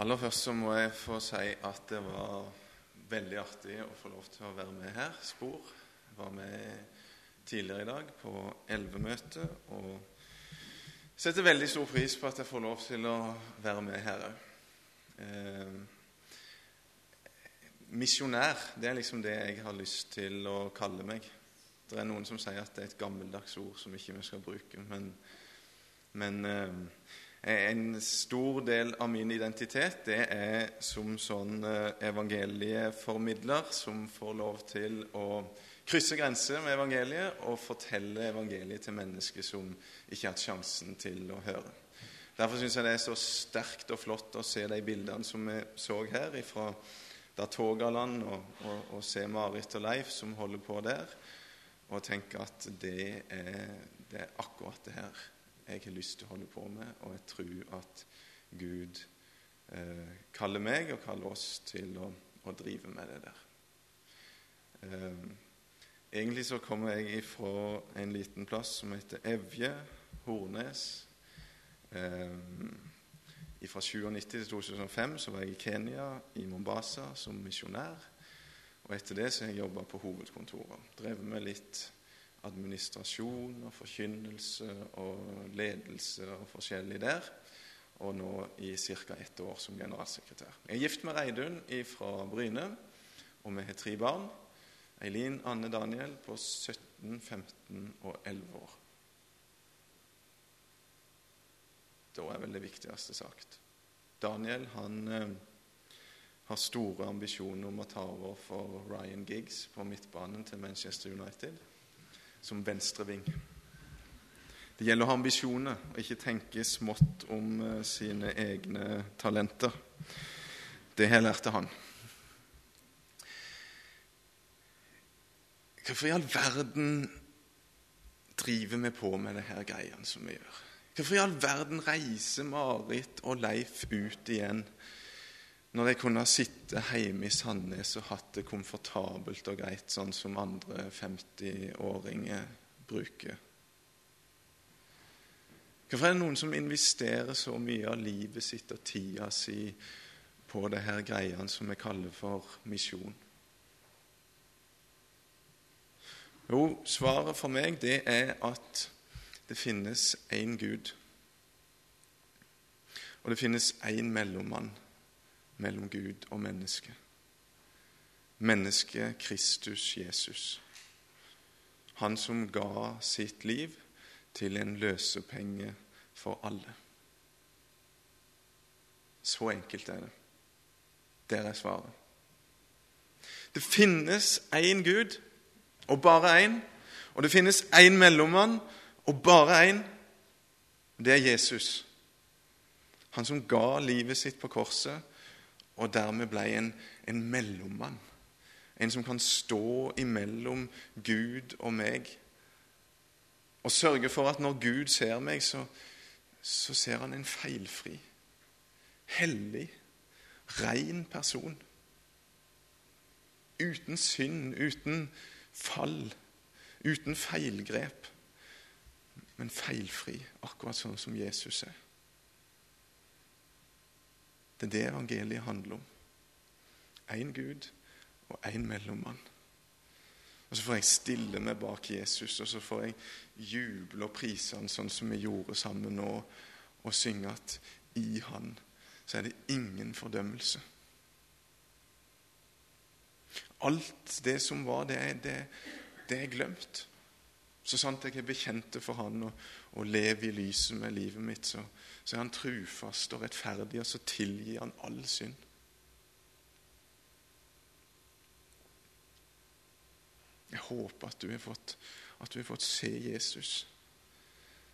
Aller først så må jeg få si at det var veldig artig å få lov til å være med her. Spor jeg var med tidligere i dag på Elvemøtet og setter veldig stor pris på at jeg får lov til å være med her òg. Eh, misjonær, det er liksom det jeg har lyst til å kalle meg. Det er noen som sier at det er et gammeldags ord som ikke vi skal bruke, men, men eh, en stor del av min identitet det er som sånn eh, evangelieformidler som får lov til å krysse grenser med evangeliet og fortelle evangeliet til mennesker som ikke har hatt sjansen til å høre. Derfor syns jeg det er så sterkt og flott å se de bildene som vi så her fra Datogaland, og, og, og se Marit og Leif som holder på der, og tenke at det er, det er akkurat det her jeg har lyst til å holde på med, og jeg tror at Gud eh, kaller meg og kaller oss til å, å drive med det der. Eh, egentlig så kommer jeg ifra en liten plass som heter Evje, Hornes. Eh, fra 1997 til 2005 så var jeg i Kenya, i Mombasa, som misjonær. Og etter det så har jeg jobba på hovedkontoret. Drevet med litt administrasjon og forkynnelse og ledelse og forskjellig der. Og nå i ca. ett år som generalsekretær. Jeg er gift med Reidun fra Bryne, og vi har tre barn. Eileen Anne Daniel på 17, 15 og 11 år. Da er vel det viktigste sagt. Daniel han eh, har store ambisjoner om å ta over for Ryan Giggs på midtbanen til Manchester United som venstreving. Det gjelder å ha ambisjoner og ikke tenke smått om uh, sine egne talenter. Det har jeg lært av han. Hvorfor i all verden driver vi på med det her greiene som vi gjør? Hvorfor i all verden reiser Marit og Leif ut igjen når de kunne sitte hjemme i Sandnes og hatt det komfortabelt og greit, sånn som andre 50-åringer bruker. Hvorfor er det noen som investerer så mye av livet sitt og tida si på det her greiene som vi kaller for misjon? Jo, svaret for meg det er at det finnes én Gud. Og det finnes én mellommann mellom Gud og menneske. Mennesket Kristus Jesus. Han som ga sitt liv til en løsepenge for alle. Så enkelt er det. Der er svaret. Det finnes én Gud, og bare én. Og det finnes én mellommann, og bare én. Det er Jesus. Han som ga livet sitt på korset og dermed ble en, en mellommann. En som kan stå imellom Gud og meg og sørge for at når Gud ser meg, så, så ser han en feilfri, hellig, ren person. Uten synd, uten fall, uten feilgrep, men feilfri, akkurat sånn som Jesus er. Det er det evangeliet handler om. Én Gud og én mellommann. Og Så får jeg stille meg bak Jesus, og så får jeg juble og prise han sånn som vi gjorde sammen nå, og synge at i Han så er det ingen fordømmelse. Alt det som var, det det, det er glemt. Så sant jeg er bekjente for Han og, og lever i lyset med livet mitt, så, så er Han trufast og rettferdig, og så tilgir Han all synd. Jeg håper at du har fått, at du har fått se Jesus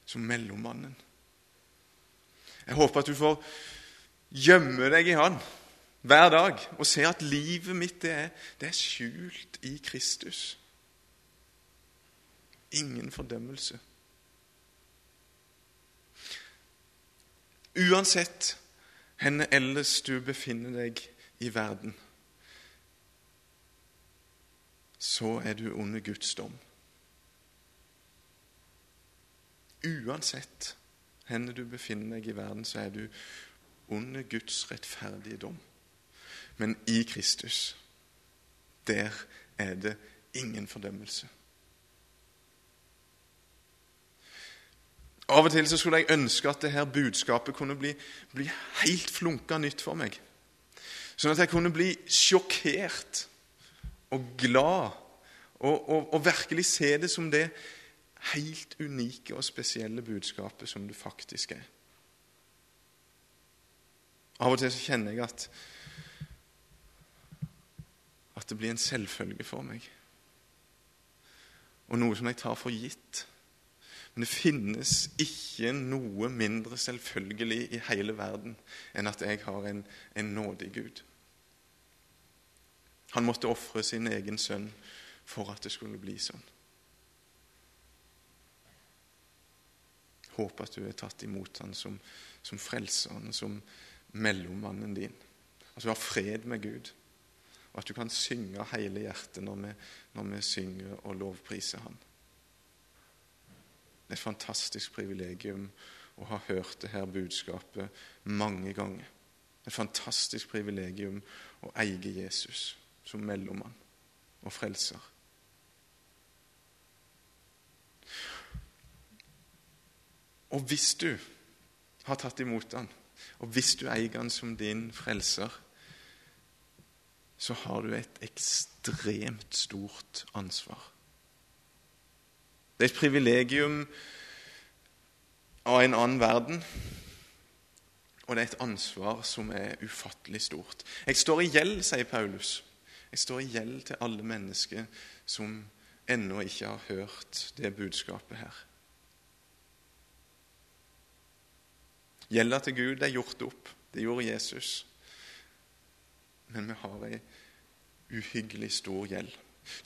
som mellommannen. Jeg håper at du får gjemme deg i Han hver dag og se at livet mitt det er, det er skjult i Kristus. Ingen fordømmelse. Uansett henne ellers du befinner deg i verden, så er du under Guds dom. Uansett henne du befinner deg i verden, så er du under Guds rettferdige dom. Men i Kristus, der er det ingen fordømmelse. Av og til så skulle jeg ønske at dette budskapet kunne bli, bli helt flunka nytt for meg. Sånn at jeg kunne bli sjokkert og glad og, og, og virkelig se det som det helt unike og spesielle budskapet som det faktisk er. Av og til så kjenner jeg at, at det blir en selvfølge for meg. Og noe som jeg tar for gitt. Men det finnes ikke noe mindre selvfølgelig i hele verden enn at jeg har en, en nådig Gud. Han måtte ofre sin egen sønn for at det skulle bli sånn. Håper at du er tatt imot han som, som frelseren, som mellommannen din. At du har fred med Gud, og at du kan synge hele hjertet når vi, når vi synger og lovpriser Han. Det er et fantastisk privilegium å ha hørt det her budskapet mange ganger. Et fantastisk privilegium å eie Jesus som mellommann og frelser. Og hvis du har tatt imot han, og hvis du eier han som din frelser, så har du et ekstremt stort ansvar. Det er et privilegium av en annen verden, og det er et ansvar som er ufattelig stort. Jeg står i gjeld, sier Paulus. Jeg står i gjeld til alle mennesker som ennå ikke har hørt det budskapet her. Gjelda til Gud er gjort opp. Det gjorde Jesus. Men vi har ei uhyggelig stor gjeld.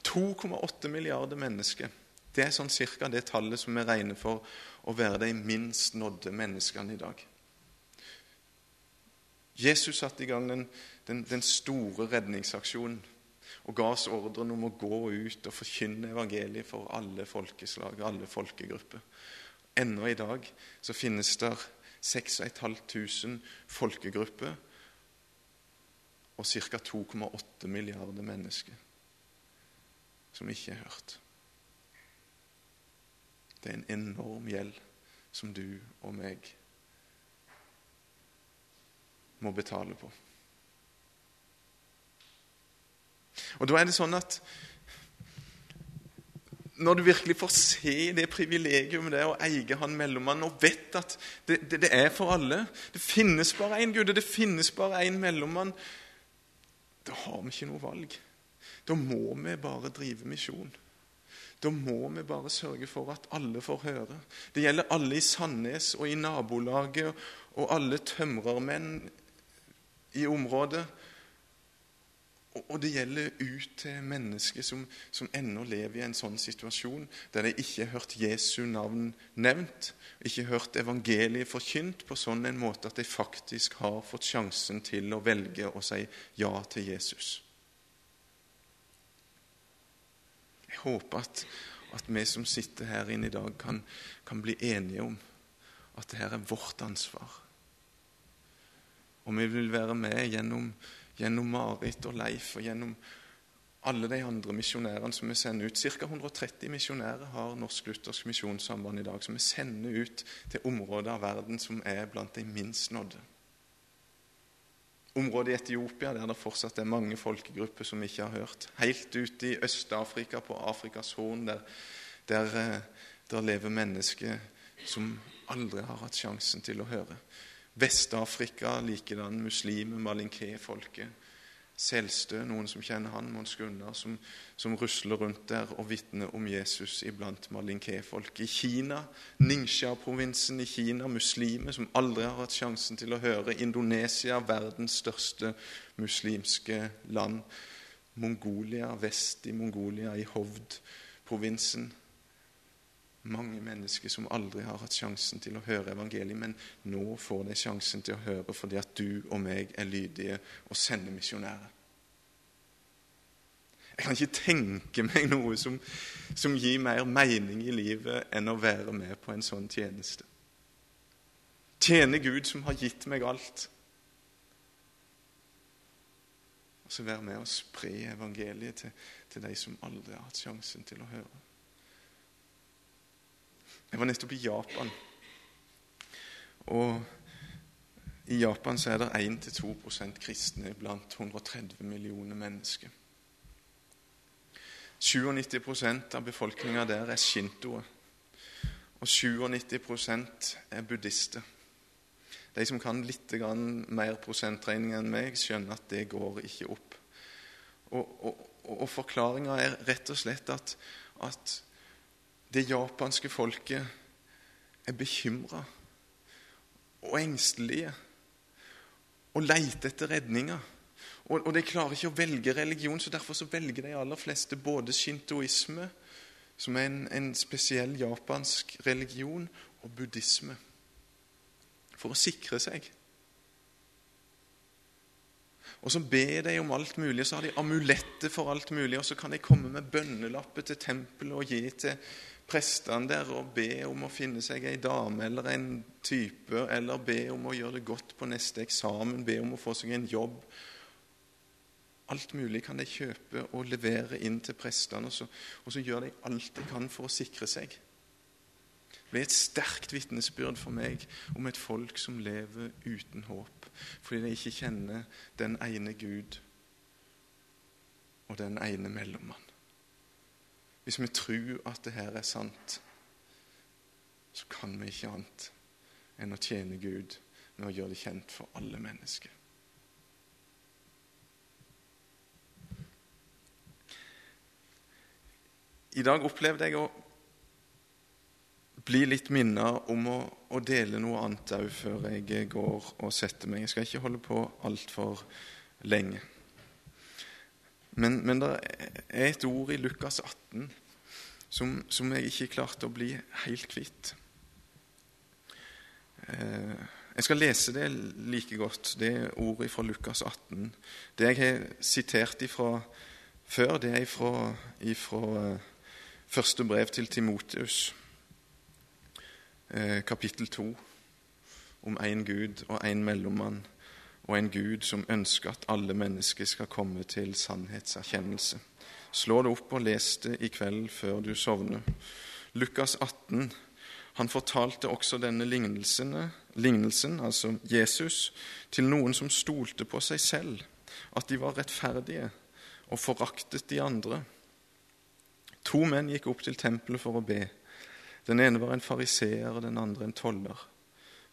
2,8 milliarder mennesker det er sånn cirka det tallet som vi regner for å være de minst nådde menneskene i dag. Jesus satte i gang den, den, den store redningsaksjonen og ga oss ordren om å gå ut og forkynne evangeliet for alle folkeslag, alle folkegrupper. Ennå i dag så finnes det 6500 folkegrupper og ca. 2,8 milliarder mennesker som ikke er hørt. Det er en enorm gjeld som du og meg må betale på. Og da er det sånn at når du virkelig får se det privilegium det er å eie han mellommannen, og vet at det, det, det, er for alle Det finnes bare én Gud, og det finnes bare én mellommann. Da har vi ikke noe valg. Da må vi bare drive misjon. Da må vi bare sørge for at alle får høre. Det gjelder alle i Sandnes og i nabolaget og alle tømrermenn i området. Og det gjelder ut til mennesker som, som ennå lever i en sånn situasjon, der de ikke har hørt Jesu navn nevnt, ikke hørt evangeliet forkynt på sånn en måte at de faktisk har fått sjansen til å velge å si ja til Jesus. Jeg håper at, at vi som sitter her inne i dag, kan, kan bli enige om at dette er vårt ansvar. Og vi vil være med gjennom, gjennom Marit og Leif og gjennom alle de andre misjonærene som vi sender ut. Ca. 130 misjonærer har Norsk Luthersk Misjonssamband i dag, som vi sender ut til områder av verden som er blant de minst nådde området i Etiopia der det fortsatt er mange folkegrupper som ikke har hørt. Helt ute i Øst-Afrika, på Afrikas Horn, der, der, eh, der lever mennesker som aldri har hatt sjansen til å høre. Vest-Afrika likedan, muslimer, malinké-folket. Selstø, noen som kjenner han, Mons Gunnar, som, som, rusler rundt der og vitner om Jesus iblant malinké-folk. I Kina, Ningxia-provinsen i Kina, muslimer som aldri har hatt sjansen til å høre. Indonesia, verdens største muslimske land. Mongolia, vest i Mongolia, i Hovd-provinsen mange mennesker som aldri har hatt sjansen til å høre evangeliet, men nå får de sjansen til å høre fordi at du og meg er lydige og sender misjonærer. Jeg kan ikke tenke meg noe som, som gir mer mening i livet enn å være med på en sånn tjeneste. Tjene Gud som har gitt meg alt. Og så være med og spre evangeliet til, til de som aldri har hatt sjansen til å høre. Jeg var nettopp i Japan. Og i Japan så er det 1-2% kristne blant 130 millioner mennesker. 97% av befolkninga der er shintoer. Og 97% er buddhister. De som kan litt mer prosentregning enn meg, skjønner at det går ikke opp. Og, og, og forklaringa er rett og slett at, at det japanske folket er bekymra og engstelige og leiter etter redninger. Og, og, de klarer ikke å velge religion, så derfor så velger de aller fleste både shintoisme, som er en, en spesiell japansk religion, og buddhisme. For å sikre seg. Og så ber de om alt mulig, og så har de amuletter for alt mulig, og så kan de komme med bønnelapper til tempelet og gi til prestene der og be om å finne seg ei dame eller en type, eller be om å gjøre det godt på neste eksamen, be om å få seg en jobb. Alt mulig kan de kjøpe og levere inn til prestene, og så, og så gjør de alt de kan for å sikre seg. Det blir et sterkt vitnesbyrd for meg om et folk som lever uten håp, fordi de ikke kjenner den ene Gud og den ene mellommann. Hvis vi tror at det her er sant, så kan vi ikke annet enn å tjene Gud med å gjøre det kjent for alle mennesker. I dag opplevde jeg å bli litt minnet om å, å, dele noe annet òg før jeg går og setter meg. Jeg skal ikke holde på altfor lenge. Men, men det er et ord i Lukas 18 som, som jeg ikke klarte å bli helt kvitt. Eh, jeg skal lese det like godt, det ordet fra Lukas 18. Det jeg har sitert ifra før, det er ifra, ifra eh, første brev til Timoteus, eh, kapittel 2, om én Gud og én mellommann, og en Gud som ønsker at alle mennesker skal komme til sannhetserkjennelse. Slå det opp og les det i kveld før du sovner. Lukas 18. Han fortalte også denne lignelsen, altså Jesus, til noen som stolte på seg selv, at de var rettferdige og foraktet de andre. To menn gikk opp til tempelet for å be. Den ene var en fariseer, den andre en toller.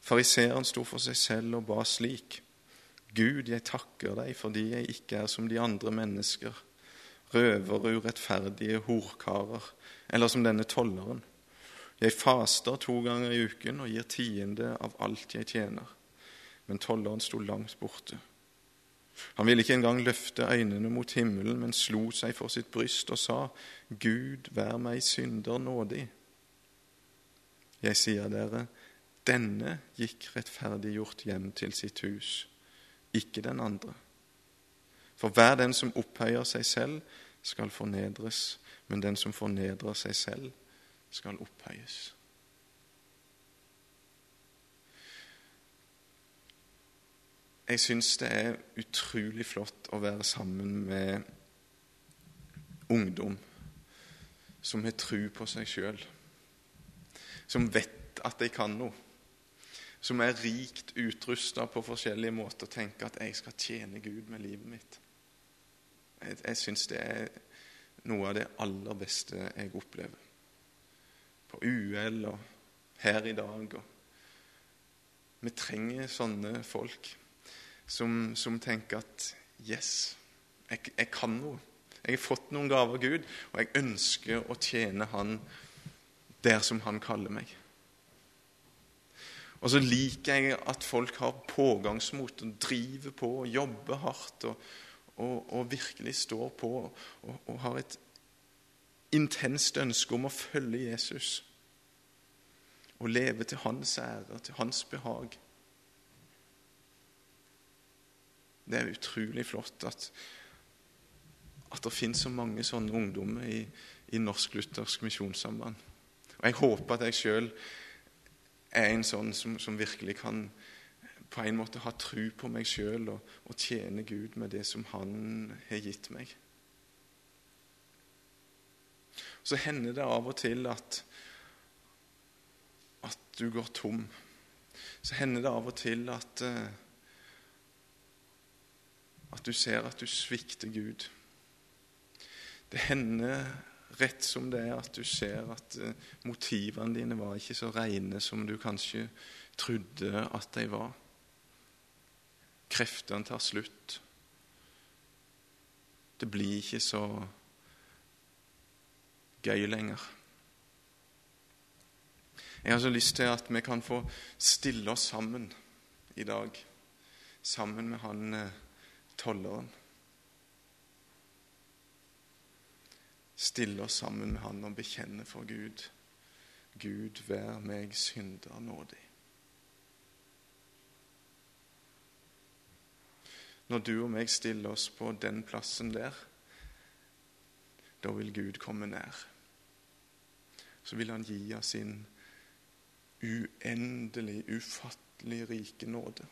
Fariseeren sto for seg selv og ba slik.: Gud, jeg takker deg fordi jeg ikke er som de andre mennesker, røvere, urettferdige horkarer, eller som denne tolleren. Jeg faster to ganger i uken og gir tiende av alt jeg tjener. Men tolleren sto langt borte. Han ville ikke engang løfte øynene mot himmelen, men slo seg for sitt bryst og sa, Gud, vær meg synder nådig. Jeg sier dere, denne gikk rettferdiggjort hjem til sitt hus, ikke den andre. For hver den som opphøyer seg selv, skal fornedres, men den som fornedrer seg selv, skal opphøyes. Jeg syns det er utrolig flott å være sammen med ungdom som har tro på seg sjøl, som vet at de kan noe, som er rikt utrusta på forskjellige måter og tenker at 'jeg skal tjene Gud med livet mitt'. Jeg, jeg syns det er noe av det aller beste jeg opplever. På UL og her i dag. Og vi trenger sånne folk som, som tenker at Yes, jeg, jeg, kan noe. Jeg har fått noen gaver av Gud, og jeg ønsker å tjene Han der som Han kaller meg. Og så liker jeg at folk har pågangsmot og driver på og jobber hardt og, og, og virkelig står på og, og har et intenst ønske om å følge Jesus og leve til hans ære, og til hans behag. Det er utrolig flott at, at det finnes så mange sånne ungdommer i, i Norsk-luthersk misjonssamband. Og Jeg håper at jeg sjøl er en sånn som, som, virkelig kan på en måte ha tru på meg sjøl og, og tjene Gud med det som Han har gitt meg. Så hender det av og til at, at du går tom. Så hender det av og til at, eh, at du ser at du svikter Gud. Det hender rett som det er at du ser at eh, motivene dine var ikke så rene som du kanskje trodde at de var. Kreftene tar slutt. Det blir ikke så gøy lenger. Jeg har så lyst til at vi kan få stille oss sammen i dag, sammen med han eh, tolleren. Stille oss sammen med han og bekjenne for Gud. Gud, vær meg synder nådig. Når du og meg stiller oss på den plassen der, da vil Gud komme nær. Så vil Han gi oss sin uendelig, ufattelig rike nåde.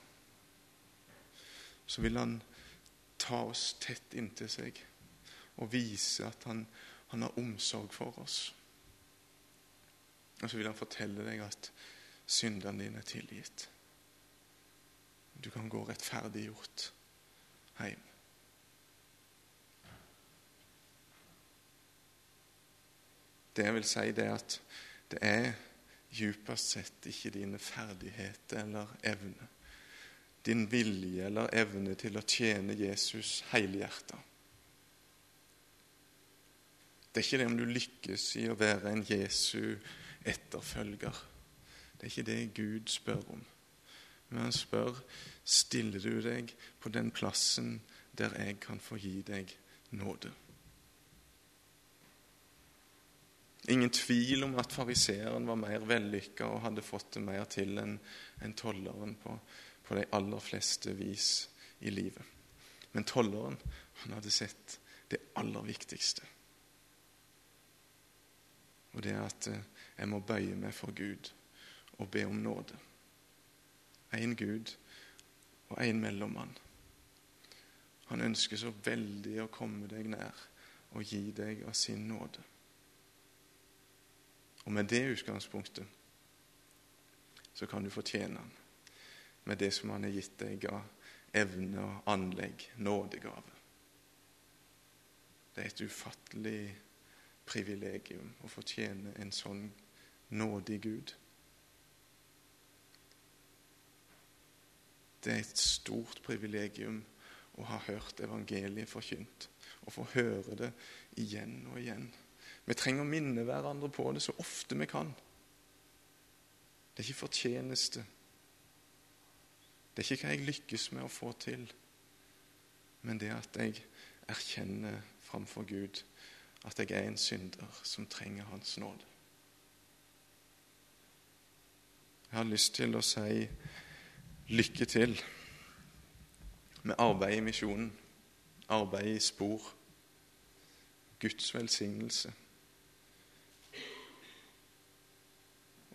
Så vil Han ta oss tett inntil seg og vise at Han, han har omsorg for oss. Og så vil Han fortelle deg at syndene dine er tilgitt. Du kan gå rettferdiggjort hjem. Det jeg vil si, det at det er djupest sett ikke dine ferdigheter eller evne, din vilje eller evne til å tjene Jesus helhjerta. Det er ikke det om du lykkes i å være en Jesu etterfølger. Det er ikke det Gud spør om. Men han spør stiller du deg på den plassen der jeg kan få gi deg nåde. Ingen tvil om at fariseeren var mer vellykka og hadde fått det mer til enn en tolleren på, på, de aller fleste vis i livet. Men tolleren han hadde sett det aller viktigste. Og det er at eh, jeg må bøye meg for Gud og be om nåde. Én Gud og én mellommann. Han ønsker så veldig å komme deg nær og gi deg av sin nåde. Og med det utgangspunktet så kan du fortjene han med det som han har gitt deg av evne og anlegg, nådegave. Det er et ufattelig privilegium å fortjene en sånn nådig Gud. Det er et stort privilegium å ha hørt evangeliet forkynt, og få høre det igjen og igjen. Vi trenger å minne hverandre på det så ofte vi kan. Det er ikke fortjeneste. Det er ikke hva jeg lykkes med å få til, men det at jeg erkjenner framfor Gud at jeg er en synder som trenger Hans nåde. Jeg har lyst til å si lykke til med arbeidet i misjonen, arbeidet i spor, Guds velsignelse.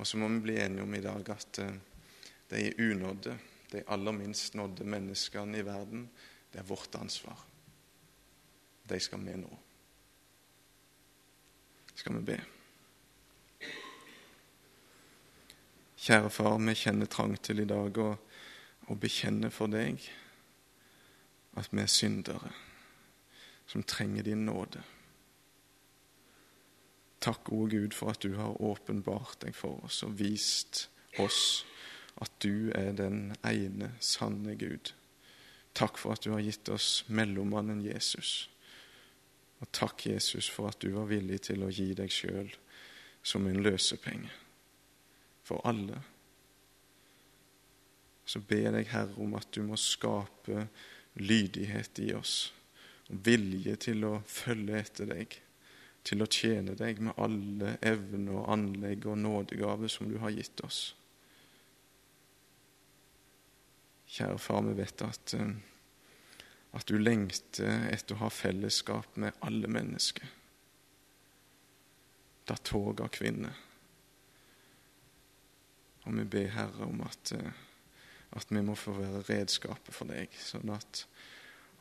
Og så må vi bli enige om i dag at eh, de unådde, de aller minst nådde menneskene i verden, det er vårt ansvar. De skal vi nå. Skal vi be. Kjære Far, vi kjenner trang til i dag å, å bekjenne for deg at vi er syndere som trenger din nåde. Takk, gode Gud, for at du har åpenbart deg for oss og vist oss at du er den ene sanne Gud. Takk for at du har gitt oss mellommannen Jesus. Og takk, Jesus, for at du var villig til å gi deg sjøl som en løsepenge for alle. Så ber jeg deg, Herre, om at du må skape lydighet i oss og vilje til å følge etter deg til å tjene deg med alle evner og anlegg og nådegaver som du har gitt oss. Kjære far, vi vet at, eh, at du lengter etter å ha fellesskap med alle mennesker. Da tog av kvinner. Og vi ber Herre om at, eh, at vi må få være redskapet for deg, sånn at,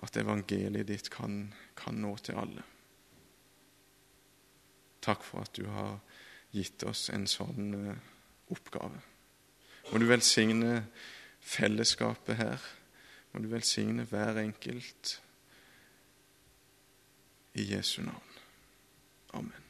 at evangeliet ditt kan, kan nå til alle. Takk for at du har gitt oss en sånn uh, oppgave. Må du velsigne fellesskapet her. Må du velsigne hver enkelt i Jesu navn. Amen.